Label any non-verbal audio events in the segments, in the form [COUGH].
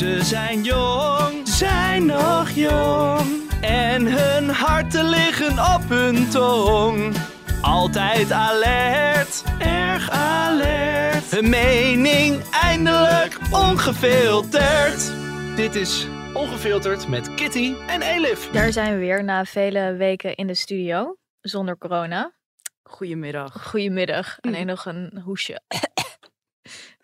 Ze zijn jong, zijn nog jong. En hun harten liggen op hun tong. Altijd alert, erg alert. Hun mening eindelijk ongefilterd. Dit is Ongefilterd met Kitty en Elif. Daar zijn we weer na vele weken in de studio, zonder corona. Goedemiddag. Goedemiddag. Alleen nog een hoesje.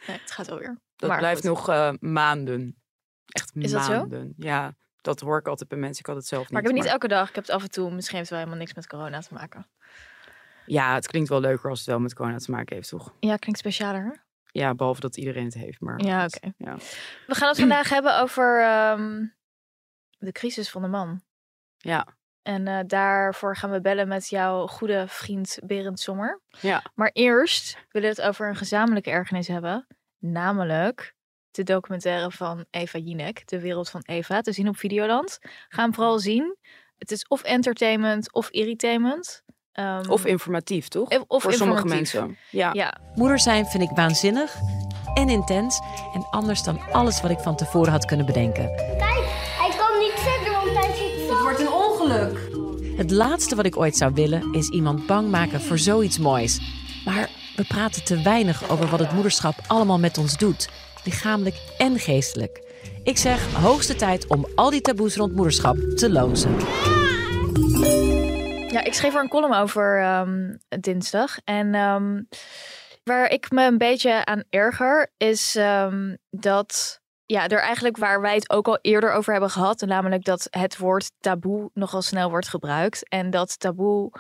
nee, het gaat alweer. Dat Maar blijft goed. nog eh, maanden. Echt Is dat zo? maanden. Ja, dat hoor ik altijd bij mensen. Ik had het zelf niet. Maar ik heb het niet elke dag. Ik heb het af en toe. Misschien heeft het wel helemaal niks met corona te maken. Ja, het klinkt wel leuker als het wel met corona te maken heeft, toch? Ja, klinkt specialer. hè? Ja, behalve dat iedereen het heeft. Maar Ja, oké. Ja. We gaan het vandaag hebben over ehm, de crisis van de man. Ja. En eh, daarvoor gaan we bellen met jouw goede vriend Berend Sommer. Ja. Maar eerst willen we het over een gezamenlijke ergernis hebben. Namelijk de documentaire van Eva Jinek, De Wereld van Eva, te zien op Videoland. Ga hem vooral zien. Het is of entertainment of irritainment. Ehm, Of informatief, toch? of- of Voor sommige mensen. Ja. Ja, Moeder zijn vind ik waanzinnig en intens en anders dan alles wat ik van tevoren had kunnen bedenken. Kijk, hij kan niet verder, want hij zit vast. wordt een ongeluk. Het laatste wat ik ooit zou willen is iemand bang maken voor zoiets moois. Maar we praten te weinig over wat het moederschap allemaal met ons doet, lichamelijk en geestelijk. Ik zeg hoogste tijd om al die taboes rond moederschap te lozen. Ja, ik schreef er een column over ehm, dinsdag. En ehm, waar ik me een beetje aan erger, is ehm, dat. Ja, er eigenlijk waar wij het ook al eerder over hebben gehad. Namelijk dat het woord taboe nogal snel wordt gebruikt. En dat taboe.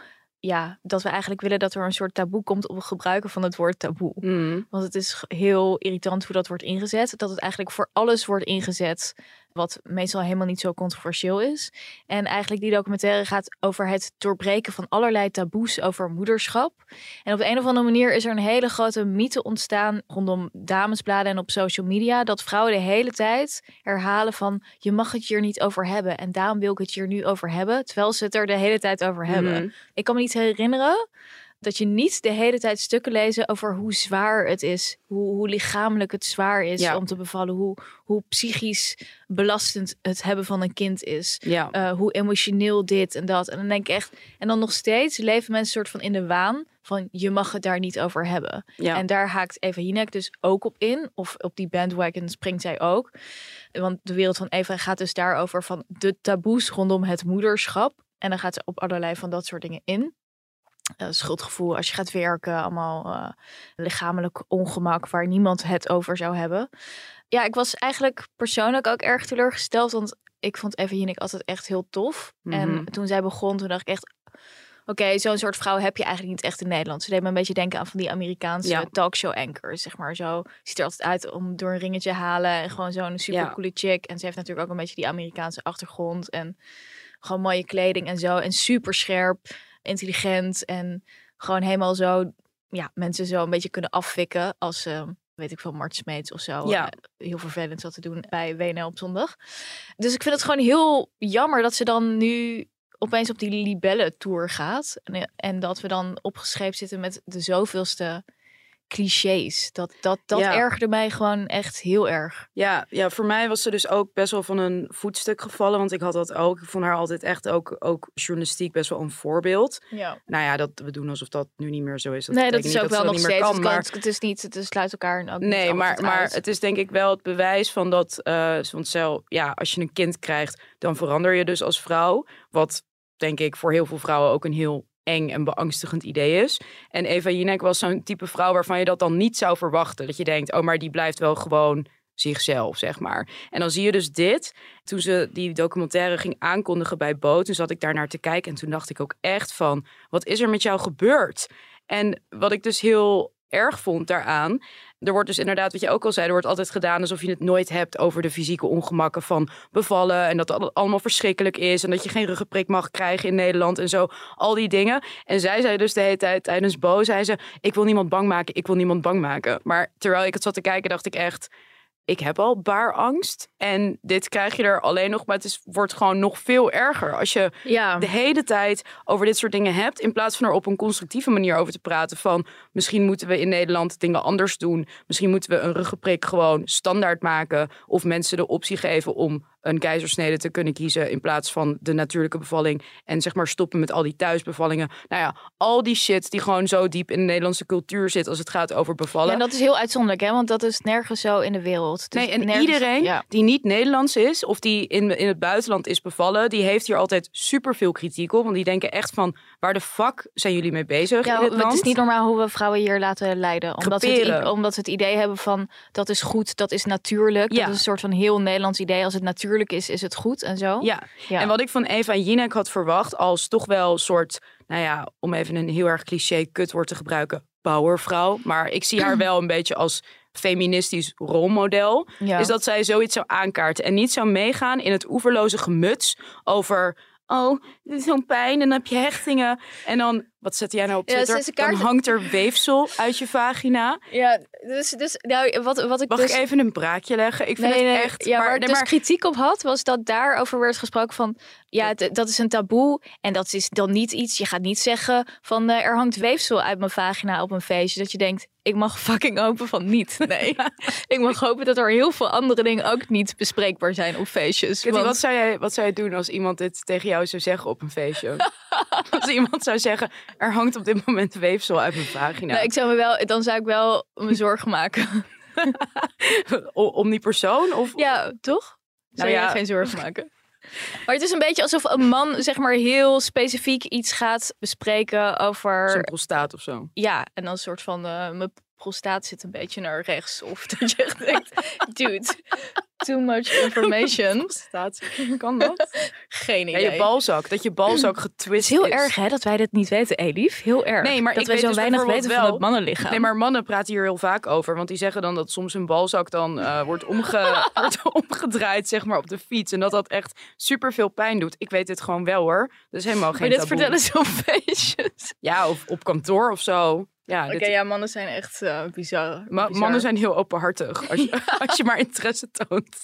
Ja, dat we eigenlijk willen dat er een soort taboe komt op het gebruiken van het woord taboe. Mm. Want het is heel irritant hoe dat wordt ingezet. Dat het eigenlijk voor alles wordt ingezet. Wat meestal helemaal niet zo controversieel is. En eigenlijk die documentaire gaat over het doorbreken van allerlei taboes over moederschap. En op de een of andere manier is er een hele grote mythe ontstaan rondom damesbladen en op social media. Dat vrouwen de hele tijd herhalen van je mag het hier niet over hebben. En daarom wil ik het hier nu over hebben. Terwijl ze het er de hele tijd over hebben. Mhm. Ik kan me niet herinneren dat je niet de hele tijd stukken lezen over hoe zwaar het is. Hoe, hoe lichamelijk het zwaar is Ja. om te bevallen. Hoe, hoe psychisch belastend het hebben van een kind is. Ja. Eh, hoe emotioneel dit en dat. En dan denk ik echt... En dan nog steeds leven mensen soort van in de waan van je mag het daar niet over hebben. ja. En daar haakt Eva Jinek dus ook op in. Of op die bandwagon springt zij ook. Want de wereld van Eva gaat dus daarover van de taboes rondom het moederschap. En dan gaat ze op allerlei van dat soort dingen in. Eh, schuldgevoel als je gaat werken, allemaal eh, lichamelijk ongemak waar niemand het over zou hebben. Ja, ik was eigenlijk persoonlijk ook erg teleurgesteld, want ik vond Eva Jinek altijd echt heel tof. En Mhm. toen zij begon, toen dacht ik echt, oké, zo'n soort vrouw heb je eigenlijk niet echt in Nederland. Ze deed me een beetje denken aan van die Amerikaanse Ja. talkshow anchors, zeg maar zo. Ziet er altijd uit om door een ringetje halen en gewoon zo'n super coole chick. En ze heeft natuurlijk ook een beetje die Amerikaanse achtergrond en gewoon mooie kleding en zo. En super scherp, intelligent en gewoon helemaal zo, ja, mensen zo een beetje kunnen afvikken als ze, weet ik veel, Mart Smeets of zo. Ja. eh, heel vervelend zat te doen bij WNL op zondag. Dus ik vind het gewoon heel jammer dat ze dan nu opeens op die libelle tour gaat. En, en dat we dan opgeschreven zitten met de zoveelste clichés. Dat, dat, dat Ja. ergerde mij gewoon echt heel erg. Ja, ja, voor mij was ze dus ook best wel van een voetstuk gevallen. Want ik had dat ook. Ik vond haar altijd echt ook, ook journalistiek best wel een voorbeeld. Ja. Nou ja, dat we doen alsof dat nu niet meer zo is. Dat nee, dat is niet ook wel nog steeds. kan, het, maar kan- het is niet, het sluit elkaar ook Nee, maar, maar het is denk ik wel het bewijs van dat. eh want zelf, ja, als je een kind krijgt, dan verander je dus als vrouw. Wat denk ik voor heel veel vrouwen ook een heel eng en beangstigend idee is. En Eva Jinek was zo'n type vrouw waarvan je dat dan niet zou verwachten. Dat je denkt, oh, maar die blijft wel gewoon zichzelf, zeg maar. En dan zie je dus dit. Toen ze die documentaire ging aankondigen bij Boot, toen zat ik daar naar te kijken en toen dacht ik ook echt van, wat is er met jou gebeurd? En wat ik dus heel erg vond daaraan, er wordt dus inderdaad, wat je ook al zei, er wordt altijd gedaan alsof je het nooit hebt over de fysieke ongemakken van bevallen en dat het allemaal verschrikkelijk is en dat je geen ruggenprik mag krijgen in Nederland en zo, al die dingen. En zij zei dus de hele tijd tijdens Bo, zei ze, ik wil niemand bang maken, ik wil niemand bang maken. Maar terwijl ik het zat te kijken, dacht ik echt, ik heb al baarangst. En dit krijg je er alleen nog, maar het is, wordt gewoon nog veel erger. Als je Ja. de hele tijd over dit soort dingen hebt, in plaats van er op een constructieve manier over te praten. Van misschien moeten we in Nederland dingen anders doen. Misschien moeten we een ruggenprik gewoon standaard maken. Of mensen de optie geven om een keizersnede te kunnen kiezen in plaats van de natuurlijke bevalling. En zeg maar stoppen met al die thuisbevallingen. Nou ja, al die shit die gewoon zo diep in de Nederlandse cultuur zit als het gaat over bevallen. Ja, en dat is heel uitzonderlijk, hè? Want dat is nergens zo in de wereld. Dus Nee, en nergens- iedereen Ja. die niet Nederlands is of die in, in het buitenland is bevallen, die heeft hier altijd super veel kritiek op. Want die denken echt van, waar de fuck zijn jullie mee bezig Ja, in het land? is niet normaal hoe we vrouwen hier laten leiden. Omdat we, het, omdat we het idee hebben van dat is goed, dat is natuurlijk. Ja. Dat is een soort van heel Nederlands idee. Als het natuurlijk is, is het goed en zo. Ja. Ja. en wat ik van Eva Jinek had verwacht als toch wel soort, nou ja, om even een heel erg cliché kutwoord te gebruiken, powervrouw. Maar ik zie haar [CLEARS THROAT] wel een beetje als feministisch rolmodel. Ja. Is dat zij zoiets zou aankaarten en niet zou meegaan in het oeverloze gemuts over... Oh, dit is zo'n pijn en dan heb je hechtingen. En dan, wat zet jij nou op Ja, Twitter? een kaart- Dan hangt er weefsel uit je vagina. Ja, dus, dus nou, wat, wat ik Mag dus... ik even een braakje leggen? Ik vind Nee, het echt... Ja, waar ik nee, dus kritiek op had, was dat daarover werd gesproken van... Ja, dat is een taboe en dat is dan niet iets... Je gaat niet zeggen van eh, er hangt weefsel uit mijn vagina op een feestje. Dat je denkt, ik mag [LAUGHS] fucking hopen van niet. [LAUGHS] Nee, [LAUGHS] ik mag hopen dat er heel veel andere dingen ook niet bespreekbaar zijn op feestjes. Kitty, Want- wat, zou jij, wat zou je doen als iemand dit tegen jou zou zeggen op een feestje? als iemand zou zeggen, er hangt op dit moment weefsel uit mijn vagina. Nou, ik zou me wel, dan zou ik wel me [LAUGHS] zorgen maken. Om die persoon? Of... Ja, toch? Zou Nou ja. geen zorgen maken? Maar het is een beetje alsof een man zeg maar heel specifiek iets gaat bespreken over... Zo'n prostaat of zo. Ja, en dan een soort van eh, mijn prostaat zit een beetje naar rechts. Of [LAUGHS] dat je echt denkt, dude, too much information. [LAUGHS] Prostaat, kan dat? Geen Ja, idee. je balzak, dat je balzak [CLEARS THROAT] getwist is heel is. erg hè, dat wij dit niet weten, Elif. Heel erg. Nee, maar dat ik wij weet zo dus weinig weten van het mannenlichaam. Nee, maar mannen praten hier heel vaak over. Want die zeggen dan dat soms hun balzak dan eh, wordt, omge [LAUGHS] wordt omgedraaid zeg maar, op de fiets. En dat dat echt super veel pijn doet. Ik weet dit gewoon wel hoor. Dat is helemaal geen maar dit taboe. vertellen ze op feestjes. Ja, of op kantoor of zo. Ja, Oké, dit- ja, mannen zijn echt eh, bizar. Ma- bizar. mannen zijn heel openhartig als je, [LAUGHS] als je maar interesse toont. [LAUGHS]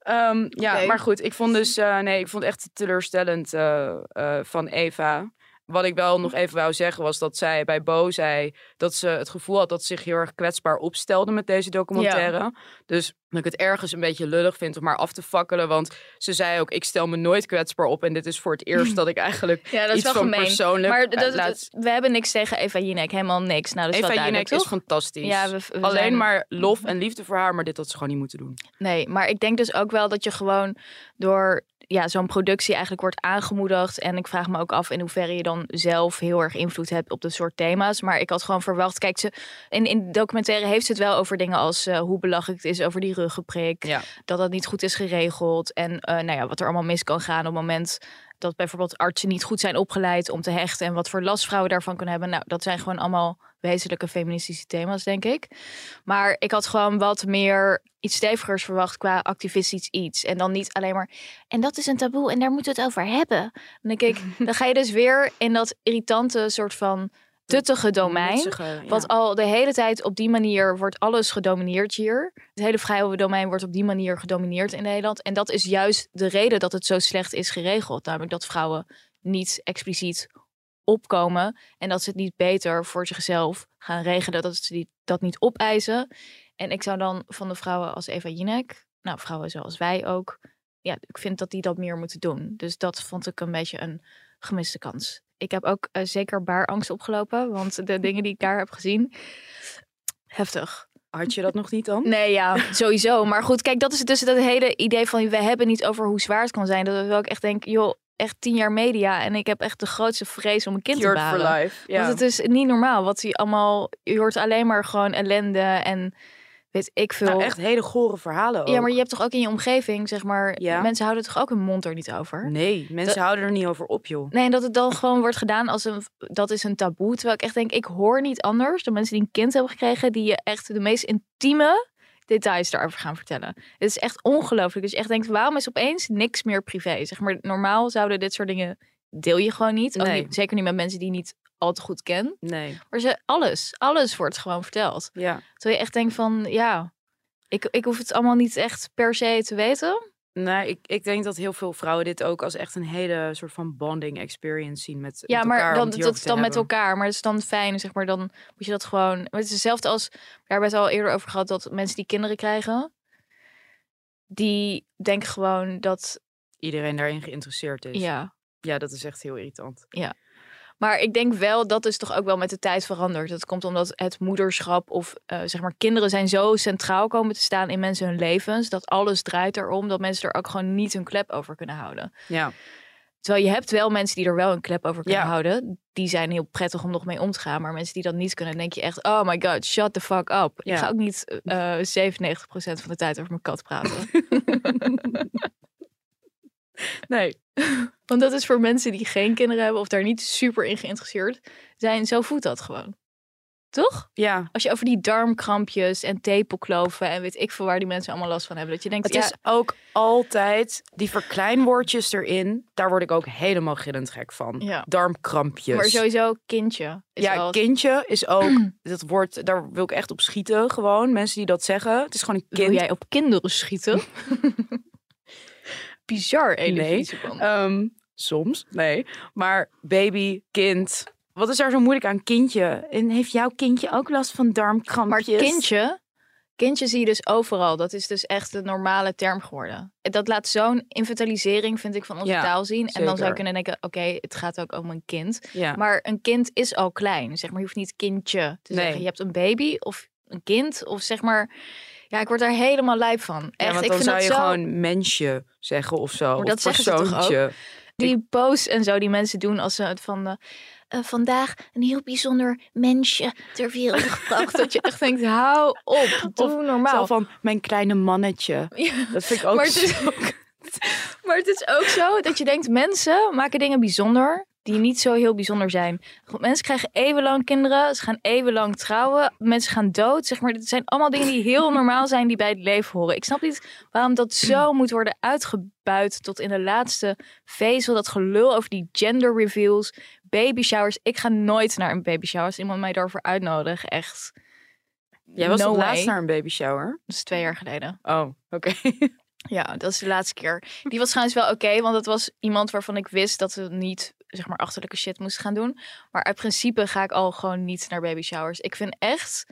Ehm, ja, maar goed, ik vond dus, [LAUGHS] eh, nee, ik vond echt teleurstellend eh, eh, van Eva. Wat ik wel nog even wou zeggen was dat zij bij Bo zei dat ze het gevoel had dat ze zich heel erg kwetsbaar opstelde met deze documentaire. Dus dat ik het ergens een beetje lullig vind om haar af te fakkelen. Want ze zei ook, ik stel me nooit kwetsbaar op. En dit is voor het eerst [LAUGHS] dat ik eigenlijk Ja, dat is iets wel van gemeen. persoonlijk Maar dat, laat- we hebben niks tegen Eva Jinek. Helemaal niks. Nou, dat is Eva Jinek is fantastisch. Ja, we, we Alleen zijn- maar lof en liefde voor haar, maar dit had ze gewoon niet moeten doen. Nee, maar ik denk dus ook wel dat je gewoon door ja, zo'n productie eigenlijk wordt aangemoedigd. En ik vraag me ook af in hoeverre je dan zelf heel erg invloed hebt op dat soort thema's. Maar ik had gewoon verwacht, kijk, ze, in, in de documentaire heeft ze het wel over dingen als eh, hoe belachelijk het is over die ruggenprik. Ja. Dat dat niet goed is geregeld. En eh, nou ja, wat er allemaal mis kan gaan op het moment dat bijvoorbeeld artsen niet goed zijn opgeleid om te hechten. En wat voor last vrouwen daarvan kunnen hebben. Nou, dat zijn gewoon allemaal wezenlijke feministische thema's, denk ik. Maar ik had gewoon wat meer iets stevigers verwacht qua activistisch iets. En dan niet alleen maar. En dat is een taboe en daar moeten we het over hebben. Dan denk ik, [LAUGHS] dan ga je dus weer in dat irritante soort van tuttige domein. Mutsige, ja. Wat al de hele tijd op die manier wordt alles gedomineerd hier. Het hele vrouwendomein wordt op die manier gedomineerd in Nederland. En dat is juist de reden dat het zo slecht is geregeld. Namelijk dat vrouwen niet expliciet opkomen. En dat ze het niet beter voor zichzelf gaan regelen. Dat ze die, dat niet opeisen. En ik zou dan van de vrouwen als Eva Jinek, nou vrouwen zoals wij ook. Ja, ik vind dat die dat meer moeten doen. Dus dat vond ik een beetje een gemiste kans. Ik heb ook eh, zeker baarangst opgelopen. Want de [LAUGHS] dingen die ik daar heb gezien, heftig. Had je dat nog niet dan? Nee, ja, [LAUGHS] sowieso. Maar goed, kijk, dat is dus dat hele idee van we hebben niet over hoe zwaar het kan zijn. Dat ik ook echt denk, joh, echt tien jaar media en ik heb echt de grootste vrees om een kind Cured te for baren. life. Ja. Want het is niet normaal wat hij allemaal. Je hoort alleen maar gewoon ellende en weet ik veel. Nou, echt hele gore verhalen ook. Ja, maar je hebt toch ook in je omgeving, zeg maar, Ja. mensen houden toch ook hun mond er niet over. Nee, mensen Dat- houden er niet over op, joh. Nee, en dat het dan gewoon wordt gedaan als een, dat is een taboe. Terwijl ik echt denk, ik hoor niet anders dan mensen die een kind hebben gekregen, die je echt de meest intieme details daarover gaan vertellen. Het is echt ongelooflijk. Dus je echt denkt, waarom is opeens niks meer privé? Zeg maar, normaal zouden dit soort dingen deel je gewoon niet. Nee. niet zeker niet met mensen die je niet al te goed ken. Nee, Maar ze, alles, alles wordt gewoon verteld. ja. Terwijl je echt denkt van, ja, Ik, ik hoef het allemaal niet echt per se te weten. Nee, ik, ik denk dat heel veel vrouwen dit ook als echt een hele soort van bonding experience zien met, Ja, met maar elkaar. om dan, het dat is dan met elkaar. Maar het is dan fijn, zeg maar. Dan moet je dat gewoon... Maar het is hetzelfde als... We hebben het al eerder over gehad dat mensen die kinderen krijgen... Die denken gewoon dat... Iedereen daarin geïnteresseerd is. Ja, ja, dat is echt heel irritant. Maar ik denk wel, dat is toch ook wel met de tijd veranderd. Dat komt omdat het moederschap of eh, zeg maar kinderen zijn zo centraal komen te staan in mensen hun levens. Dat alles draait erom. Dat mensen er ook gewoon niet hun klep over kunnen houden. Ja, Terwijl je hebt wel mensen die er wel een klep over kunnen Ja. houden. Die zijn heel prettig om nog mee om te gaan. Maar mensen die dat niet kunnen, denk je echt... Oh my god, shut the fuck up. Ja. Ik ga ook niet eh 97% van de tijd over mijn kat praten. [LAUGHS] nee. [LAUGHS] Want dat is voor mensen die geen kinderen hebben... of daar niet super in geïnteresseerd zijn. Zo voelt dat gewoon. Toch? Ja, Als je over die darmkrampjes en tepelkloven en weet ik veel waar die mensen allemaal last van hebben. Dat je denkt, het ja, is ook altijd die verkleinwoordjes erin. Daar word ik ook helemaal gillend gek van. Ja. Darmkrampjes. maar sowieso kindje. Is ja, wel, kindje is ook, [CLEARS THROAT] dat woord, daar wil ik echt op schieten gewoon. Mensen die dat zeggen. Het is gewoon een Wil kind. jij op kinderen schieten? [LAUGHS] Bizar. Nee. Ehm, soms, nee. Maar baby, kind. Wat is daar zo moeilijk aan kindje? En heeft jouw kindje ook last van Maar darmkrampjes? kindje, kindje zie je dus overal. Dat is dus echt de normale term geworden. Dat laat zo'n inventarisering, vind ik, van onze Ja, taal zien. En dan zou je kunnen denken, oké, het gaat ook om een kind. Ja. Maar een kind is al klein. Zeg maar, je hoeft niet kindje te Nee. zeggen. Je hebt een baby of een kind. Of zeg maar, ja, ik word daar helemaal lijp van. Echt, ja, want ik dan vind zou je zo... gewoon mensje zeggen of zo. Maar dat of zeggen ze toch ook? Die posts en zo die mensen doen als ze het van... eh, vandaag een heel bijzonder mensje ter wereld [LAUGHS] gebracht. dat je echt denkt, hou op, doe normaal. van mijn kleine mannetje. [LAUGHS] Ja. Dat vind ik ook Maar het is zo- [LAUGHS] Maar het is ook zo dat je denkt, mensen maken dingen bijzonder die niet zo heel bijzonder zijn. Mensen krijgen eeuwenlang kinderen, ze gaan eeuwenlang trouwen, mensen gaan dood. Zeg maar, dit zijn allemaal dingen die heel normaal zijn, die bij het leven horen. Ik snap niet waarom dat zo moet worden uitgebuit tot in de laatste vezel. Dat gelul over die gender reveals, baby showers. Ik ga nooit naar een baby shower als iemand mij daarvoor uitnodigt. Echt. Jij was No laatst naar een baby shower. Dat is twee jaar geleden. Oh, oké. [LAUGHS] Ja, dat is de laatste keer. Die was trouwens wel oké, want het was iemand waarvan ik wist dat ze niet, zeg maar, achterlijke shit moest gaan doen. Maar uit principe ga ik al gewoon niet naar baby showers. Ik vind echt,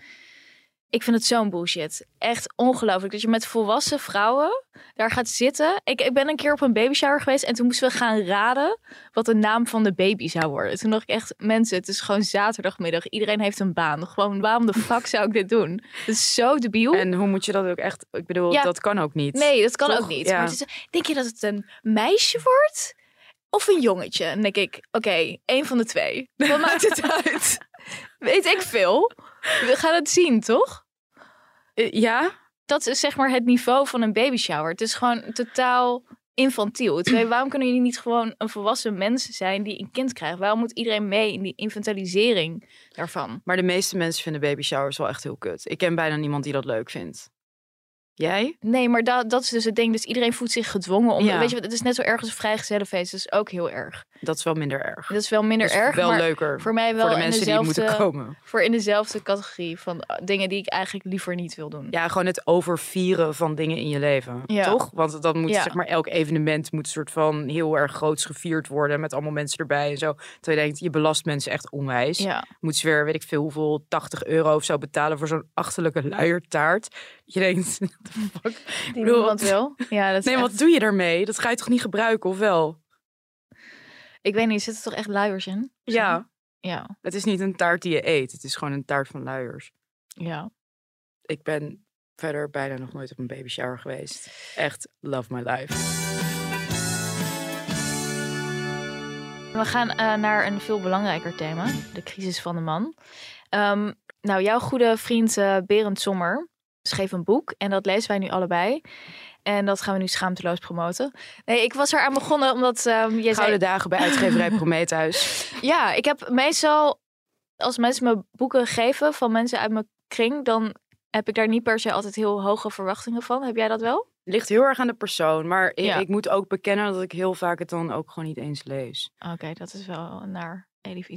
ik vind het zo'n bullshit. Echt ongelooflijk dat je met volwassen vrouwen daar gaat zitten. Ik, ik ben een keer op een baby shower geweest en toen moesten we gaan raden wat de naam van de baby zou worden. Toen dacht ik echt, mensen, het is gewoon zaterdagmiddag. Iedereen heeft een baan. Gewoon, waarom de fuck zou ik dit doen? [LAUGHS] Het is zo debiel. En hoe moet je dat ook echt... Ik bedoel, Ja. dat kan ook niet. Nee, dat kan Toch? ook niet. Ja. Maar is, denk je dat het een meisje wordt? Of een jongetje? En dan denk ik, oké, één van de twee. [LAUGHS] Wat maakt het uit? Weet ik veel. We gaan het zien, toch? Eh, ja? Dat is zeg maar het niveau van een baby shower. Het is gewoon totaal infantiel. [CLEARS THROAT] Waarom kunnen jullie niet gewoon een volwassen mens zijn die een kind krijgt? Waarom moet iedereen mee in die inventarisering daarvan? Maar de meeste mensen vinden baby showers wel echt heel kut. Ik ken bijna niemand die dat leuk vindt. Jij? Nee, maar dat, dat is dus het ding. Dus iedereen voelt zich gedwongen om. Ja. Weet je, het is net zo erg als een vrijgezellenfeest. Dat is ook heel erg. Dat is wel minder erg. Dat is wel minder is erg. wel maar leuker voor mij wel voor de mensen die moeten komen. Voor in dezelfde categorie van uh, dingen die ik eigenlijk liever niet wil doen. Ja, gewoon het overvieren van dingen in je leven. Ja. Toch? Want dan moet Ja. zeg maar elk evenement moet soort van heel erg groots gevierd worden met allemaal mensen erbij en zo. Terwijl je denkt, je belast mensen echt onwijs. Ja. Moet ze weer, weet ik veel, hoeveel 80 euro of zo betalen voor zo'n achterlijke luiertaart. Je denkt, [LAUGHS] the fuck? Die bedoel, niemand wil. [LAUGHS] Ja, dat Nee, echt- wat doe je daarmee? Dat ga je toch niet gebruiken, of wel? Ik weet niet, zitten er toch echt luiers in? Ja, Ja, het is niet een taart die je eet. Het is gewoon een taart van luiers. ja. Ik ben verder bijna nog nooit op een baby shower geweest. Echt love my life. We gaan eh, naar een veel belangrijker thema. De crisis van de man. Ehm, nou, jouw goede vriend eh, Berend Sommer schreef een boek. En dat lezen wij nu allebei. En dat gaan we nu schaamteloos promoten. Nee, ik was eraan begonnen omdat jij zei... Gouden dagen bij uitgeverij Prometheus. [LAUGHS] Ja, ik heb meestal, als mensen me boeken geven van mensen uit mijn kring, dan heb ik daar niet per se altijd heel hoge verwachtingen van. Heb jij dat wel? Ligt heel erg aan de persoon. Maar ik, Ja. ik moet ook bekennen dat ik heel vaak het dan ook gewoon niet eens lees. Oké, dat is wel naar.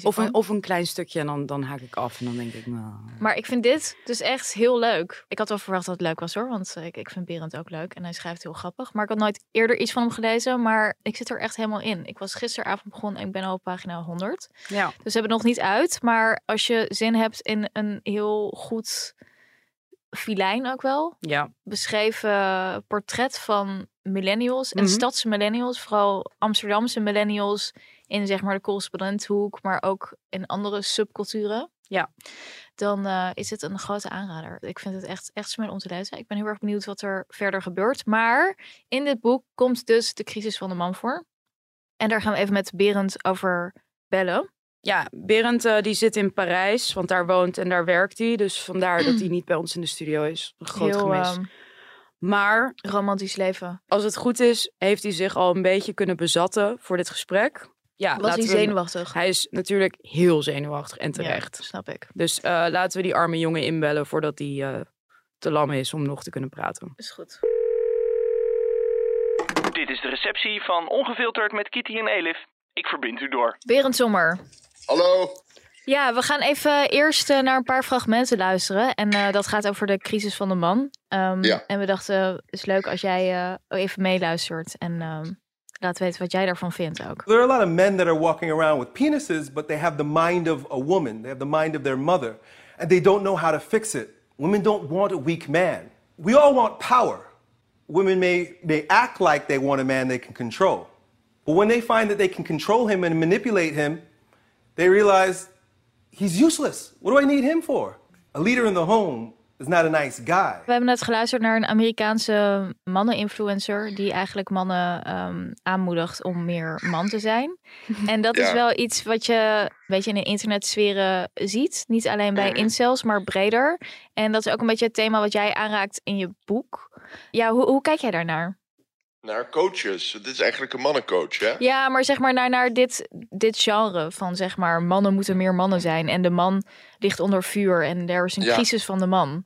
Of een, of een klein stukje en dan, dan haak ik af en dan denk ik, nou... Maar ik vind dit dus echt heel leuk. Ik had wel verwacht dat het leuk was hoor, want eh, ik, ik vind Berend ook leuk en hij schrijft heel grappig. Maar ik had nooit eerder iets van hem gelezen, maar ik zit er echt helemaal in. Ik was gisteravond begonnen en ik ben al op pagina 100. Ja, Dus we hebben het nog niet uit, maar als je zin hebt in een heel goed filijn ook wel, ja. beschreven portret van millennials en Mhm. stadse millennials, vooral Amsterdamse millennials in zeg maar de correspondenthoek, maar ook in andere subculturen. Ja. Dan eh, is het een grote aanrader. Ik vind het echt, echt smul om te lezen. Ik ben heel erg benieuwd wat er verder gebeurt. Maar in dit boek komt dus de crisis van de man voor. En daar gaan we even met Berend over bellen. Ja, Berend eh, die zit in Parijs, want daar woont en daar werkt hij. Dus vandaar dat hij [CLEARS THROAT] niet bij ons in de studio is. Een groot heel gemis. ehm, Maar romantisch leven. als het goed is, heeft hij zich al een beetje kunnen bezatten voor dit gesprek. Ja, Was hij we zenuwachtig? Hij is natuurlijk heel zenuwachtig en Ja, terecht. snap ik. Dus eh, laten we die arme jongen inbellen voordat hij eh, te lam is om nog te kunnen praten. Is goed. Dit is de receptie van Ongefilterd met Kitty en Elif. Ik verbind u door. Berend Sommer. Hallo? Ja, we gaan even eerst eh, naar een paar fragmenten luisteren. En eh, dat gaat over de crisis van de man. Ehm, Ja. En we dachten, het is leuk als jij eh, even meeluistert. En ehm, laat weten wat jij daarvan vindt ook. There are a lot of men that are walking around with penises, but they have the mind of a woman. They have the mind of their mother. And they don't know how to fix it. Women don't want a weak man. We all want power. Women may, may act like they want a man they can control. But when they find that they can control him and manipulate him, they realize he's useless. What do I need him for? A leader in the home is not a nice guy. We hebben net geluisterd naar een Amerikaanse mannen-influencer... die eigenlijk mannen ehm, aanmoedigt om meer man te zijn. [LAUGHS] En dat is wel iets wat je een beetje in de internetsferen ziet. Niet alleen bij Mhm. incels, maar breder. En dat is ook een beetje het thema wat jij aanraakt in je boek. Ja, hoe, hoe kijk jij daarnaar? Naar coaches. Dit is eigenlijk een mannencoach, hè? Ja, maar zeg maar naar, naar dit, dit genre van zeg maar mannen moeten meer mannen zijn en de man ligt onder vuur en er is een Ja. crisis van de man.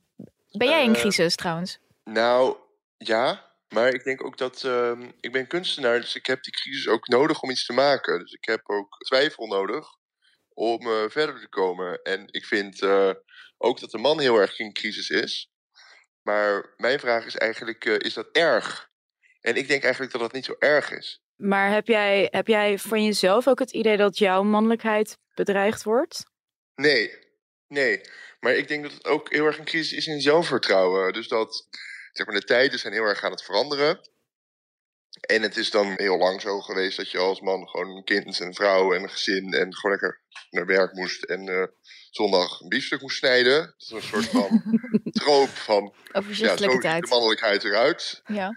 Ben jij in Eh, crisis trouwens? Nou, ja. Maar ik denk ook dat... ehm, ik ben kunstenaar, dus ik heb die crisis ook nodig om iets te maken. Dus ik heb ook twijfel nodig om eh, verder te komen. En ik vind eh, ook dat de man heel erg in crisis is. Maar mijn vraag is eigenlijk, is dat erg? En ik denk eigenlijk dat dat niet zo erg is. Maar heb jij, heb jij van jezelf ook het idee dat jouw mannelijkheid bedreigd wordt? Nee, nee. Maar ik denk dat het ook heel erg een crisis is in zelfvertrouwen. Dus dat zeg maar, de tijden zijn heel erg aan het veranderen. En het is dan heel lang zo geweest dat je als man gewoon een kind en een vrouw en een gezin en gewoon lekker naar werk moest en eh, zondag een biefstuk moest snijden. Dat is een soort van [LAUGHS] troop van, ja, zo ziet de tijd. mannelijkheid eruit. Ja.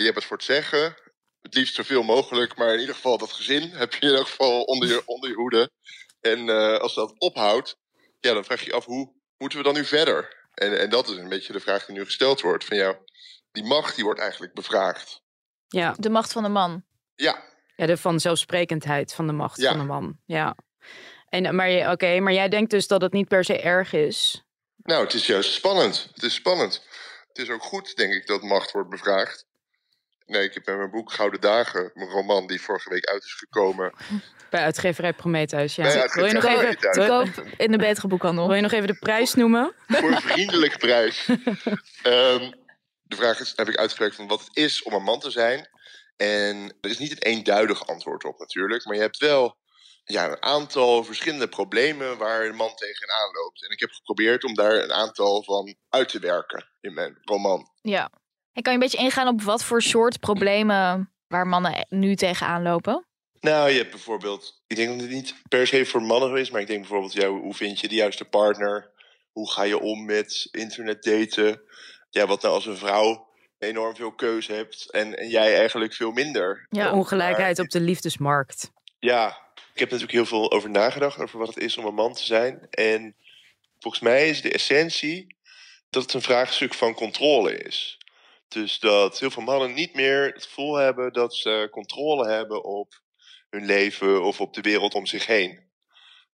Je hebt het voor het zeggen. Het liefst zoveel mogelijk, maar in ieder geval dat gezin [LAUGHS] heb je in elk geval onder je, onder je hoede. En eh, als dat ophoudt, ja, dan vraag je je af hoe moeten we dan nu verder? En, en dat is een beetje de vraag die nu gesteld wordt. Van ja, die macht die wordt eigenlijk bevraagd. Ja, De macht van de man. Ja, ja de vanzelfsprekendheid van de macht Ja. van de man. Ja. En, eh, maar, je- oké, maar jij denkt dus dat het niet per se erg is. nou, het is juist spannend. Het is spannend. Het is ook goed, denk ik, dat macht wordt bevraagd. Nee, ik heb met mijn boek Gouden Dagen, mijn roman die vorige week uit is gekomen. Bij uitgeverij Prometheus, ja. Bij Wil je nog uitgeverij even, Koop in de betere boekhandel. wil je nog even de prijs noemen? voor een vriendelijke prijs. [LAUGHS] Ehm, de vraag is, heb ik uitgewerkt van wat het is om een man te zijn. En er is niet een eenduidig antwoord op natuurlijk. Maar je hebt wel ja, een aantal verschillende problemen waar een man tegenaan loopt. En ik heb geprobeerd om daar een aantal van uit te werken in mijn roman. Ja. En kan je een beetje ingaan op wat voor soort problemen waar mannen nu tegenaan lopen? Nou, je hebt bijvoorbeeld, ik denk dat het niet per se voor mannen is, maar ik denk bijvoorbeeld, ja, hoe vind je de juiste partner? Hoe ga je om met internet daten? Ja, wat nou als een vrouw enorm veel keuze hebt en, en jij eigenlijk veel minder? De Ja. ongelijkheid op de liefdesmarkt. Ja, ik heb natuurlijk heel veel over nagedacht, over wat het is om een man te zijn. En volgens mij is de essentie dat het een vraagstuk van controle is. Dus dat heel veel mannen niet meer het gevoel hebben dat ze controle hebben op hun leven of op de wereld om zich heen.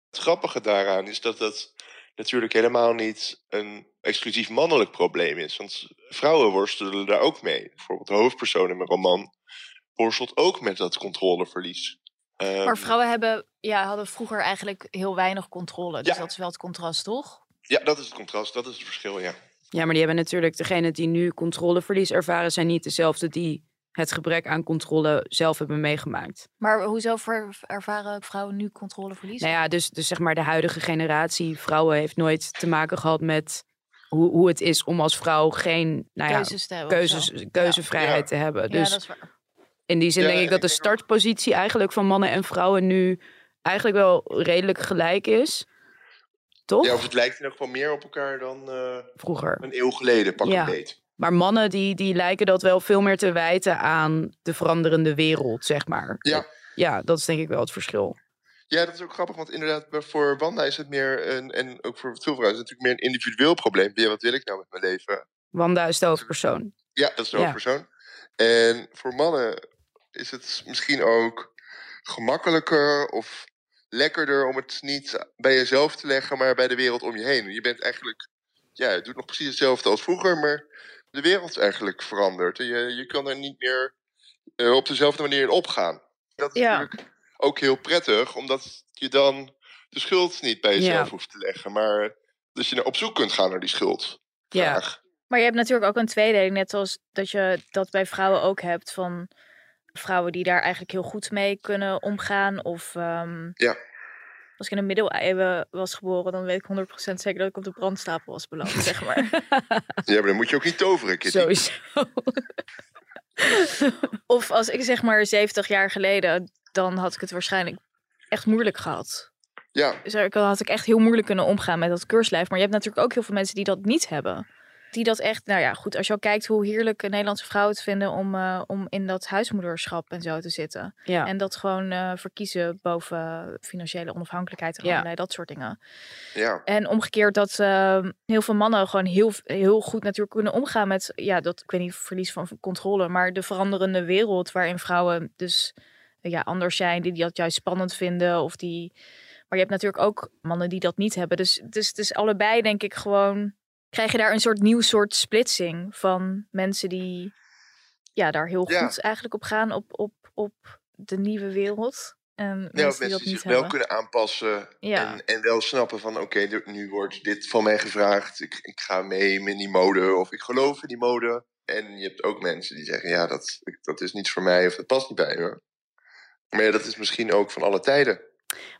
Het grappige daaraan is dat dat natuurlijk helemaal niet een exclusief mannelijk probleem is. Want vrouwen worstelen daar ook mee. Bijvoorbeeld de hoofdpersoon in mijn roman worstelt ook met dat controleverlies. Ehm, Maar vrouwen hebben, ja, hadden vroeger eigenlijk heel weinig controle. Dus Ja. dat is wel het contrast, toch? Ja, dat is het contrast, dat is het verschil, ja. Ja, maar die hebben natuurlijk, degene die nu controleverlies ervaren, zijn niet dezelfde die het gebrek aan controle zelf hebben meegemaakt. Maar hoezo ervaren vrouwen nu controleverlies? Nou ja, dus, dus zeg maar de huidige generatie vrouwen heeft nooit te maken gehad met hoe, hoe het is om als vrouw geen nou ja, keuzes te hebben. keuzes, keuzevrijheid Ja. te hebben. Ja, Dus dat is waar. in die zin Ja, denk ik dat de startpositie eigenlijk van mannen en vrouwen nu eigenlijk wel redelijk gelijk is. Toch? Ja, of het lijkt in ieder geval meer op elkaar dan eh, Vroeger. een eeuw geleden, pak Ja. een beet. Maar mannen die, die lijken dat wel veel meer te wijten aan de veranderende wereld, zeg maar. Ja. Ja, dat is denk ik wel het verschil. Ja, dat is ook grappig, want inderdaad, voor Wanda is het meer, een, en ook voor veel vrouwen is het natuurlijk meer een individueel probleem. Ja, wat wil ik nou met mijn leven? Wanda is de hoofdpersoon. Ja, dat is de Ja. hoofdpersoon. En voor mannen is het misschien ook gemakkelijker of lekkerder om het niet bij jezelf te leggen, maar bij de wereld om je heen. Je bent eigenlijk, ja, je doet nog precies hetzelfde als vroeger, maar de wereld is eigenlijk veranderd. En Je, je kan er niet meer eh, op dezelfde manier in opgaan. Dat is Ja. natuurlijk ook heel prettig, omdat je dan de schuld niet bij jezelf Ja. hoeft te leggen, maar dus je naar- op zoek kunt gaan naar die schuld. Ja. Maar je hebt natuurlijk ook een tweedeling, net zoals dat je dat bij vrouwen ook hebt van vrouwen die daar eigenlijk heel goed mee kunnen omgaan. Of ehm, Ja. als ik in de middeleeuwen was geboren, dan weet ik 100% zeker dat ik op de brandstapel was beland, zeg maar. [LAUGHS] Ja, maar dan moet je ook niet toveren, Kitty. Sowieso. [LAUGHS] of als ik zeg maar 70 jaar geleden, dan had ik het waarschijnlijk echt moeilijk gehad. Ja, Dus daar had ik echt heel moeilijk kunnen omgaan met dat keurslijf. Maar je hebt natuurlijk ook heel veel mensen die dat niet hebben. Die dat echt, nou ja, goed, als je al kijkt hoe heerlijk Nederlandse vrouwen het vinden om, eh, om in dat huismoederschap en zo te zitten. Ja. En dat gewoon eh, verkiezen boven financiële onafhankelijkheid en Ja. allerlei dat soort dingen. ja. En omgekeerd dat eh, heel veel mannen gewoon heel, heel goed natuurlijk kunnen omgaan met, ja, dat, ik weet niet, verlies van controle, maar de veranderende wereld waarin vrouwen dus eh, ja, anders zijn, die dat juist spannend vinden of die... Maar je hebt natuurlijk ook mannen die dat niet hebben. Dus, dus, dus allebei denk ik gewoon, krijg je daar een soort nieuw soort splitsing van mensen die ja, daar heel Ja. goed eigenlijk op gaan, op, op, op de nieuwe wereld. En Ja, mensen die dat die niet zich wel hebben. kunnen aanpassen Ja. en, en wel snappen van oké, nu wordt dit van mij gevraagd. Ik, ik ga mee in die mode of ik geloof in die mode. En je hebt ook mensen die zeggen ja, dat, dat is niets voor mij of dat past niet bij me. Maar ja, dat is misschien ook van alle tijden.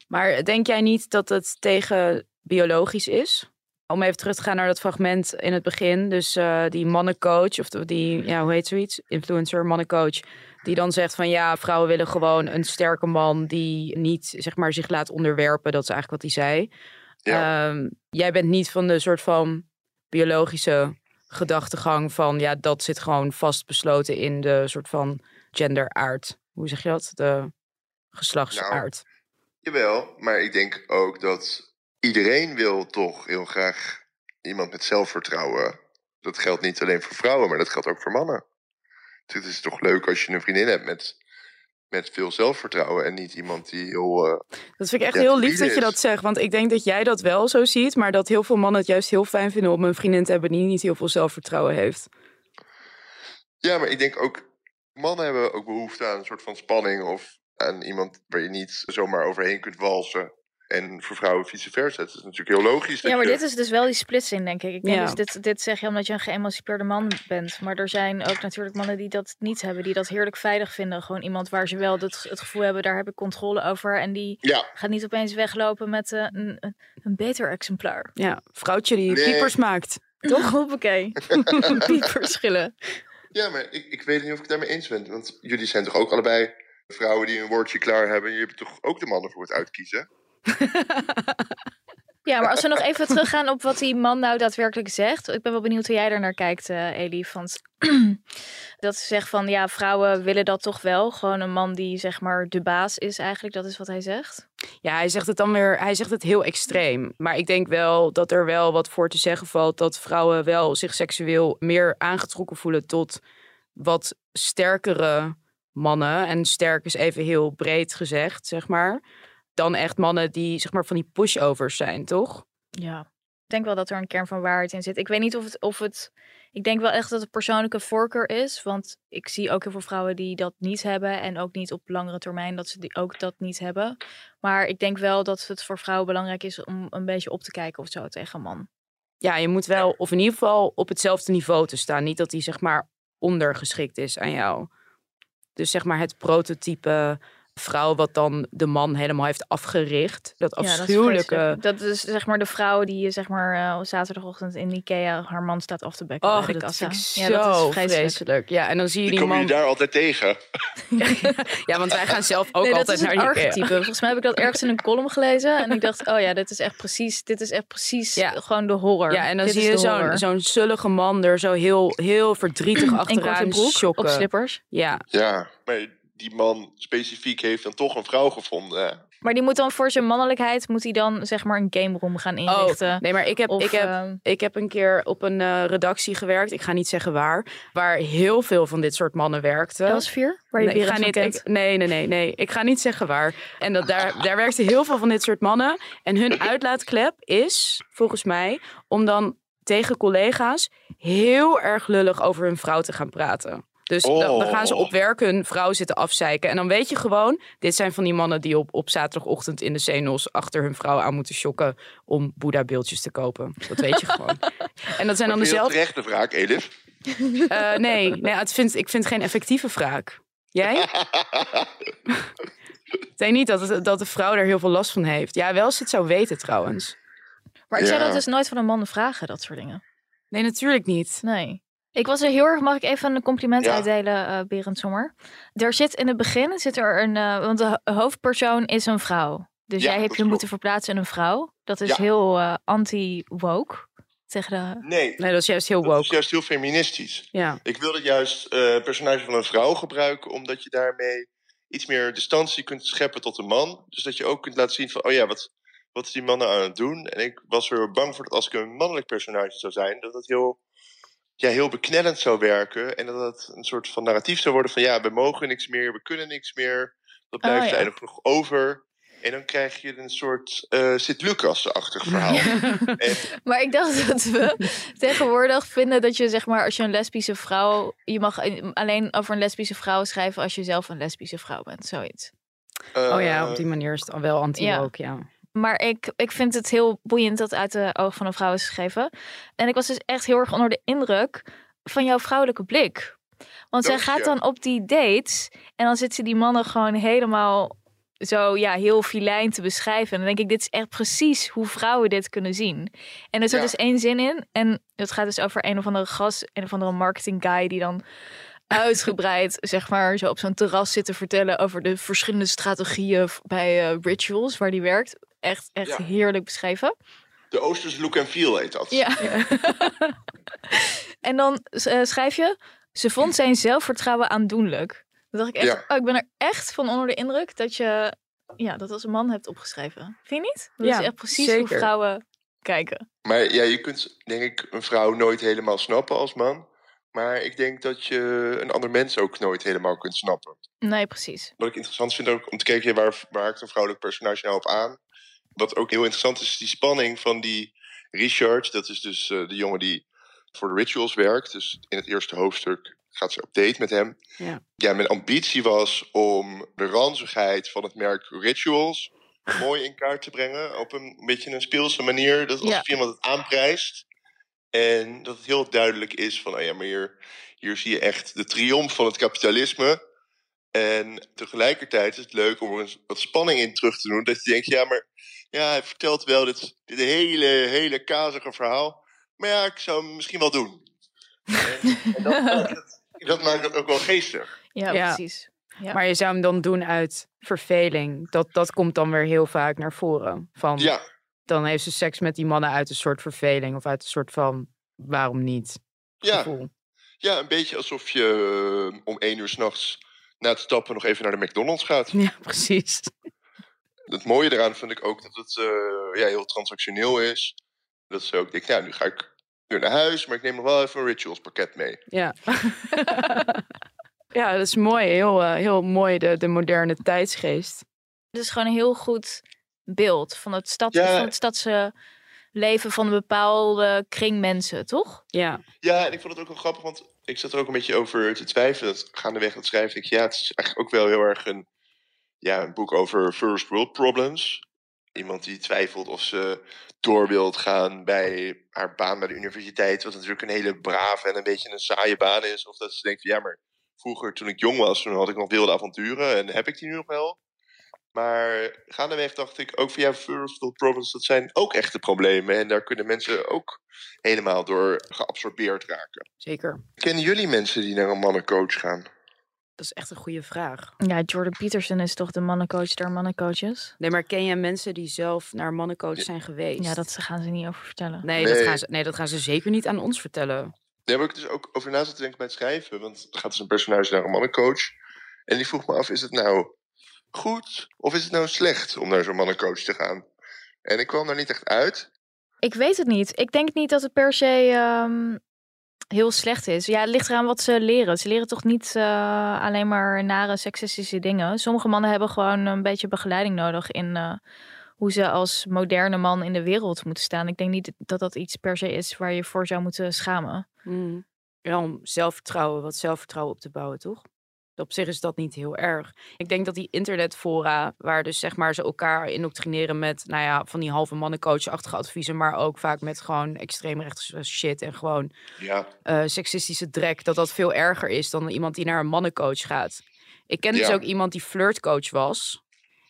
Maar denk jij niet dat het tegen biologisch is? Om even terug te gaan naar dat fragment in het begin. Dus eh, die mannencoach, of die, ja, hoe heet zoiets? Influencer, mannencoach. Die dan zegt van ja, vrouwen willen gewoon een sterke man die niet zeg maar, zich laat onderwerpen. Dat is eigenlijk wat hij zei. Ja. Ehm, jij bent niet van de soort van biologische gedachtegang van ja, dat zit gewoon vastbesloten in de soort van genderaard. Hoe zeg je dat? De geslachtsaard. Jawel, maar ik denk ook dat iedereen wil toch heel graag iemand met zelfvertrouwen. Dat geldt niet alleen voor vrouwen, maar dat geldt ook voor mannen. Dus het is toch leuk als je een vriendin hebt met, met veel zelfvertrouwen en niet iemand die heel... eh, Dat vind ik echt Ja, heel lief dat je dat zegt. Want ik denk dat jij dat wel zo ziet. Maar dat heel veel mannen het juist heel fijn vinden om een vriendin te hebben die niet heel veel zelfvertrouwen heeft. Ja, maar ik denk ook, mannen hebben ook behoefte aan een soort van spanning of aan iemand waar je niet zomaar overheen kunt walsen. En voor vrouwen vice versa. Het is natuurlijk heel logisch. Ja, maar je- dit is dus wel die splitsing, denk ik. ik denk Ja. dus dit, dit zeg je omdat je een geëmancipeerde man bent. Maar er zijn ook natuurlijk mannen die dat niet hebben. Die dat heerlijk veilig vinden. Gewoon iemand waar ze wel het, het gevoel hebben, daar heb ik controle over. En die Ja, gaat niet opeens weglopen met eh, een, een, beter exemplaar. Ja, vrouwtje die Nee. piepers maakt. Toch? [LAUGHS] Hoppakee. [LAUGHS] Pieperschillen. ja maar ik, ik weet niet of ik het daarmee eens ben. Want jullie zijn toch ook allebei vrouwen die een woordje klaar hebben. Je hebt toch ook de mannen voor het uitkiezen? [LAUGHS] Ja, maar als we nog even teruggaan op wat die man nou daadwerkelijk zegt. Ik ben wel benieuwd hoe jij daar naar kijkt, eh Elif. Want [CLEARS THROAT] dat ze zegt van ja, vrouwen willen dat toch wel. Gewoon een man die zeg maar de baas is eigenlijk. Dat is wat hij zegt. Ja, hij zegt het dan weer, hij zegt het heel extreem. Maar ik denk wel dat er wel wat voor te zeggen valt dat vrouwen wel zich seksueel meer aangetrokken voelen tot wat sterkere mannen. En sterk is even heel breed gezegd, zeg maar. Dan echt mannen die zeg maar van die pushovers zijn, toch? Ja. Ik denk wel dat er een kern van waarheid in zit. Ik weet niet of het, of het Ik denk wel echt dat het persoonlijke voorkeur is. Want ik zie ook heel veel vrouwen die dat niet hebben. En ook niet op langere termijn dat ze die ook dat niet hebben. Maar ik denk wel dat het voor vrouwen belangrijk is om een beetje op te kijken of zo tegen een man. Ja, je moet wel, of in ieder geval op hetzelfde niveau te staan. Niet dat hij zeg maar ondergeschikt is aan jou. Dus zeg maar het prototype vrouw wat dan de man helemaal heeft afgericht. Dat Ja, dat is afschuwelijke... vreselijk. Dat is zeg maar de vrouw die zeg maar eh, op zaterdagochtend in Ikea haar man staat af te bekken Oh, bij de dat kassa. vind ik ja, dat zo is vreselijk. vreselijk. Ja, en dan zie je Die man... jullie daar altijd tegen. [LAUGHS] Ja, want wij gaan zelf ook nee, dat altijd is een naar Ikea. archetype. Volgens mij heb ik dat ergens in een column gelezen. En ik dacht, oh ja, dit is echt precies, dit is echt precies Ja. gewoon de horror. Ja, en dan Dit zie is je zo'n zo'n zullige man er zo heel, heel verdrietig [CLEARS THROAT] in korte achteraan broek op slippers. Ja, Ja, maar die man specifiek heeft dan toch een vrouw gevonden. hè? Maar die moet dan voor zijn mannelijkheid moet hij dan zeg maar een game room gaan inrichten. Oh, nee, maar ik heb, Of, ik, heb, ehm, ik heb een keer op een eh, redactie gewerkt. Ik ga niet zeggen waar. Waar heel veel van dit soort mannen werkten. Elsevier, waar je nee, ik ga niet, ik- nee, nee, nee, nee. Ik ga niet zeggen waar. En dat daar, daar werkten heel veel van dit soort mannen. En hun uitlaatklep is, volgens mij, om dan tegen collega's heel erg lullig over hun vrouw te gaan praten. Dus dan, dan gaan ze Oh. op werk hun vrouw zitten afzeiken. En dan weet je gewoon, dit zijn van die mannen die op, op zaterdagochtend in de zenos achter hun vrouw aan moeten shocken om Boeddha-beeldjes te kopen. Dat weet je gewoon. [LAUGHS] En dat zijn dan dezelfde. terecht de wraak, Elif? Eh, nee, nee het vind, ik vind het geen effectieve wraak. Jij? [LAUGHS] Ik denk niet dat, het, dat de vrouw er heel veel last van heeft. Ja, wel als ze het zou weten trouwens. Maar ik zou Ja. dat dus nooit van een man vragen, dat soort dingen. Nee, natuurlijk niet. Nee. Ik was er heel erg, mag ik even een compliment Ja. uitdelen, eh Berend Sommer? Er zit in het begin, zit er een, eh, want de ho- hoofdpersoon is een vrouw. Dus Ja, jij hebt dat je moeten verplaatsen in een vrouw. Dat is Ja. heel eh, anti-woke. Tegen de... Nee, Nee, dat is juist heel dat is woke. juist heel feministisch. Ja. Ik wilde juist eh personage van een vrouw gebruiken, omdat je daarmee iets meer distantie kunt scheppen tot een man. Dus dat je ook kunt laten zien van, oh ja, wat, wat is die man nou aan het doen? En ik was er bang voor dat als ik een mannelijk personage zou zijn, dat het heel, ja, heel beknellend zou werken. En dat het een soort van narratief zou worden van, ja, we mogen niks meer, we kunnen niks meer. Dat blijft Oh, ja. eigenlijk nog over. En dan krijg je een soort eh Sint-Lucas-achtig verhaal. [LAUGHS] En, [LAUGHS] Maar ik dacht dat we tegenwoordig vinden dat je, zeg maar, als je een lesbische vrouw... Je mag alleen over een lesbische vrouw schrijven als je zelf een lesbische vrouw bent, zoiets. Oh ja, eh, op die manier is het al wel anti-woke, ja. Maar ik, ik vind het heel boeiend dat uit de oog van een vrouw is geschreven. En ik was dus echt heel erg onder de indruk van jouw vrouwelijke blik. Want zij gaat je. dan op die dates en dan zitten die mannen gewoon helemaal zo ja, heel filijn te beschrijven. En dan denk ik, dit is echt precies hoe vrouwen dit kunnen zien. En er zit Ja. dus één zin in. En dat gaat dus over een of andere gast, een of andere marketing guy die dan uitgebreid, [LAUGHS] zeg maar, zo op zo'n terras zit te vertellen over de verschillende strategieën bij eh, rituals waar die werkt. Echt, echt Ja. heerlijk beschreven. De Oosterse look and feel heet dat. Ja. [LAUGHS] en dan eh, schrijf je, ze vond zijn zelfvertrouwen aandoenlijk. Dan dacht ik echt, Ja. oh, ik ben er echt van onder de indruk dat je ja, dat als een man hebt opgeschreven. Vind je niet? Dat Ja, is echt precies hoe zeker. vrouwen kijken. Maar ja, je kunt denk ik een vrouw nooit helemaal snappen als man. Maar ik denk dat je een ander mens ook nooit helemaal kunt snappen. Nee, precies. Wat ik interessant vind ook om te kijken, waar, waar haakt een vrouwelijk personage nou op aan? Wat ook heel interessant is, is die spanning van die Richard. Dat is dus eh, de jongen die voor de rituals werkt. Dus in het eerste hoofdstuk gaat ze op date met hem. Ja. ja, mijn ambitie was om de ranzigheid van het merk Rituals mooi in kaart te brengen. Op een beetje een speelse manier. Dat alsof Ja. iemand het aanprijst. En dat het heel duidelijk is van, oh ja, maar hier, hier zie je echt de triomf van het kapitalisme. En tegelijkertijd is het leuk om er wat spanning in terug te doen. Dat je denkt, ja, maar ja, hij vertelt wel dit, dit hele, hele kazige verhaal. Maar ja, ik zou hem misschien wel doen. [LAUGHS] En, en dat, maakt het, dat maakt het ook wel geestig. Ja, Ja. precies. Ja. Maar je zou hem dan doen uit verveling. Dat, dat komt dan weer heel vaak naar voren. Van, Ja, Dan heeft ze seks met die mannen uit een soort verveling. Of uit een soort van, waarom niet? ja, Gevoel. ja, een beetje alsof je eh, om één uur s'nachts na het stappen nog even naar de McDonald's gaat. Ja, [LAUGHS] precies. Het mooie eraan vind ik ook dat het eh, ja, heel transactioneel is. Dat ze ook denkt, nou, nu ga ik weer naar huis, maar ik neem nog wel even een rituals pakket mee. Ja. ja, dat is mooi. Heel, eh, heel mooi, de, de moderne tijdsgeest. Het is gewoon een heel goed beeld van het, stad, Ja. van het stadse leven van een bepaalde kring mensen, toch? Ja. Ja, en ik vond het ook wel grappig, want ik zat er ook een beetje over te twijfelen. Dat gaandeweg schrijven, denk ik, ja, het is eigenlijk ook wel heel erg een, ja, een boek over first world problems. Iemand die twijfelt of ze door wilt gaan bij haar baan bij de universiteit, wat natuurlijk een hele brave en een beetje een saaie baan is. Of dat ze denkt, van, ja, maar vroeger toen ik jong was, toen had ik nog wilde avonturen en heb ik die nu nog wel. Maar gaandeweg dacht ik ook van ja, first world problems, dat zijn ook echte problemen. En daar kunnen mensen ook helemaal door geabsorbeerd raken. Zeker. Kennen jullie mensen die naar een mannencoach gaan? Dat is echt een goede vraag. Ja, Jordan Peterson is toch de mannencoach der mannencoaches? Nee, maar ken je mensen die zelf naar mannencoach zijn geweest? Ja, dat gaan ze niet over vertellen. Nee, Nee. Dat gaan ze, nee, dat gaan ze zeker niet aan ons vertellen. Daar heb ik dus ook over na zitten denken bij het schrijven. Want er gaat dus een personage naar een mannencoach. En die vroeg me af, is het nou goed of is het nou slecht om naar zo'n mannencoach te gaan? En ik kwam daar niet echt uit. Ik weet het niet. Ik denk niet dat het per se ehm, heel slecht is. Ja, het ligt eraan wat ze leren. Ze leren toch niet eh, alleen maar nare seksistische dingen. Sommige mannen hebben gewoon een beetje begeleiding nodig in eh, hoe ze als moderne man in de wereld moeten staan. Ik denk niet dat dat iets per se is waar je voor zou moeten schamen. Mm. Ja, om zelfvertrouwen, wat zelfvertrouwen op te bouwen, toch? Op zich is dat niet heel erg. Ik denk dat die internetfora, waar dus zeg maar ze elkaar indoctrineren met, nou ja, van die halve mannencoach-achtige adviezen, maar ook vaak met gewoon extreemrechtse shit en gewoon Ja, eh, seksistische drek, dat dat veel erger is dan iemand die naar een mannencoach gaat. Ik ken dus ook iemand die flirtcoach was.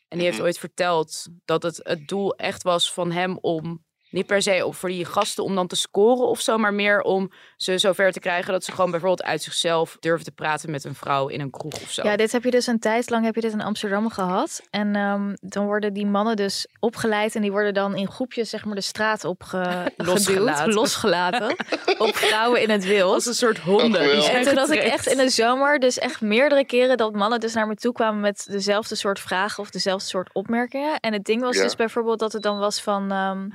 En die heeft Mhm. ooit verteld dat het het doel echt was van hem om, niet per se op voor die gasten om dan te scoren of zo, maar meer om ze zover te krijgen dat ze gewoon bijvoorbeeld uit zichzelf durven te praten met een vrouw in een kroeg of zo. Ja, dit heb je dus een tijd lang heb je dit in Amsterdam gehad. En ehm, dan worden die mannen dus opgeleid en die worden dan in groepjes zeg maar de straat opge [LAUGHS] Losgelaten. losgelaten op vrouwen in het wild. Als een soort honden. Zijn En toen had ik echt in de zomer dus echt meerdere keren dat mannen dus naar me toe kwamen met dezelfde soort vragen of dezelfde soort opmerkingen. En het ding was Ja. dus bijvoorbeeld dat het dan was van, ehm,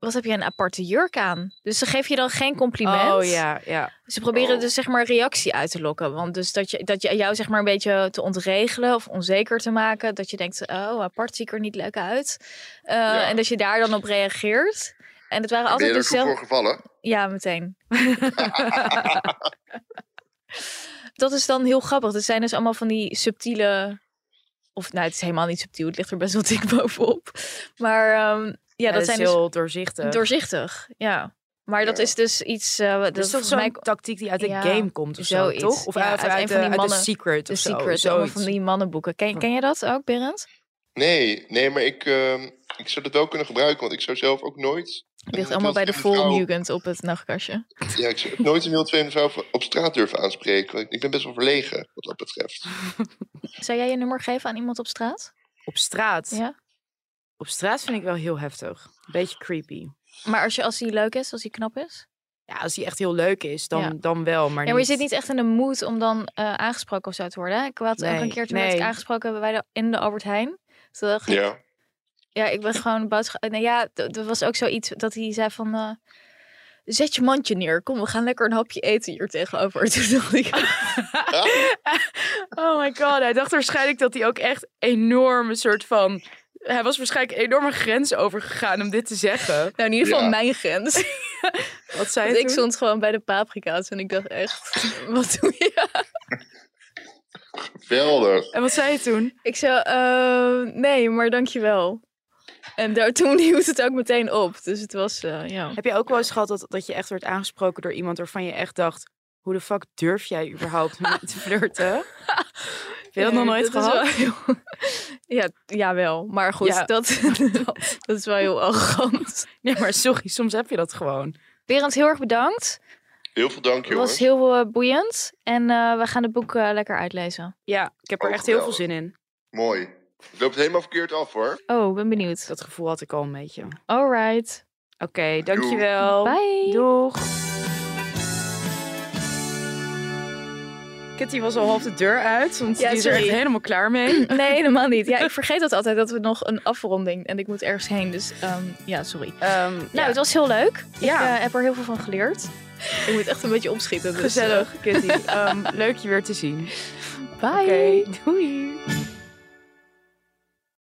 wat heb je een aparte jurk aan? Dus ze geven je dan geen compliment. Oh ja, ja. Ze proberen Oh. dus zeg maar reactie uit te lokken. Want dus dat je, dat je jou zeg maar een beetje te ontregelen of onzeker te maken. Dat je denkt, oh apart zie ik er niet leuk uit. Eh, En dat je daar dan op reageert. En het waren ben altijd er dezelfde... voor gevallen? Ja, meteen. [LAUGHS] dat is dan heel grappig. Het zijn dus allemaal van die subtiele... Of nou, het is helemaal niet subtiel. Het ligt er best wel dik bovenop. Maar ehm, ja, dat zijn dus heel doorzichtig. doorzichtig. Ja. Maar dat is dus iets... eh, dat dat is toch volgens zo'n mij tactiek die uit de Ja, game komt of zo, zoiets. toch? Of Ja, uit, uit uit, een van die mannen- Secret de of zo. Secret, zoiets. van die mannenboeken. Ken, ken je dat ook, Berend? Nee, nee, maar ik, ehm, ik zou het wel kunnen gebruiken, want ik zou zelf ook nooit... Het ligt allemaal bij de Volmugend op het nachtkastje. Ja, ik zou nooit een wildvreemde vrouw op straat durven aanspreken. want Ik ben best wel verlegen, wat dat betreft. [LAUGHS] Zou jij je nummer geven aan iemand op straat? Op straat. Ja. Op straat vind ik wel heel heftig. Beetje creepy. Maar als, je, als hij leuk is, als hij knap is? Ja, als die echt heel leuk is, dan, Ja. dan wel. Maar, Ja, maar je zit niet echt in de mood om dan eh, aangesproken of zo te worden. hè? Ik had ook een keer toen werd nee. ik aangesproken bij de, in de Albert Heijn. Toen dacht ik, Ja. ja, ik ben gewoon boodschap. Nee, ja, d- er was ook zoiets dat hij zei van. eh, Zet je mandje neer. Kom, we gaan lekker een hapje eten hier tegenover. [LAUGHS] Toen dacht ik, [LAUGHS] Oh my god, hij dacht waarschijnlijk dat hij ook echt enorme soort van... Hij was waarschijnlijk een enorme grens overgegaan om dit te zeggen. nou in ieder geval Ja. mijn grens. [LAUGHS] Wat zei je ik stond gewoon bij de paprika's en ik dacht echt, [LAUGHS] wat doe je? Geweldig. En wat zei je toen? Ik zei, eh, nee, maar dankjewel. En daar, toen [LAUGHS] hield het ook meteen op. Dus het was, eh, ja. Heb je ook wel eens gehad dat, dat je echt werd aangesproken door iemand waarvan je echt dacht... Hoe de fuck durf jij überhaupt met me te flirten? Heb je dat nog nooit dat is gehad? wel heel- ja, ja, wel. Maar goed, Ja. [LAUGHS] dat, dat is wel heel arrogant. Nee, maar sorry, soms heb je dat gewoon. Berend, heel erg bedankt. Heel veel dank, Het jongens. was heel eh, boeiend. En eh, we gaan het boek eh, lekker uitlezen. Ja, ik heb er Oh, echt heel veel zin in. Mooi. Het loopt helemaal verkeerd af, hoor. Oh, ben benieuwd. Dat gevoel had ik al een beetje. Alright. Oké, dankjewel. Bye. Doeg. Kitty was al half de deur uit, want Ja, die is er echt helemaal klaar mee. [CLEARS THROAT] Nee, helemaal niet. Ja, ik vergeet dat altijd, dat we nog een afronding... En ik moet ergens heen, dus ehm, ja, sorry. Ehm, Nou, ja, het was heel leuk. Ja. Ik eh, heb er heel veel van geleerd. Ik moet echt een beetje opschieten. Dus, gezellig, Kitty. Ehm, leuk je weer te zien. eh, bye. Doei.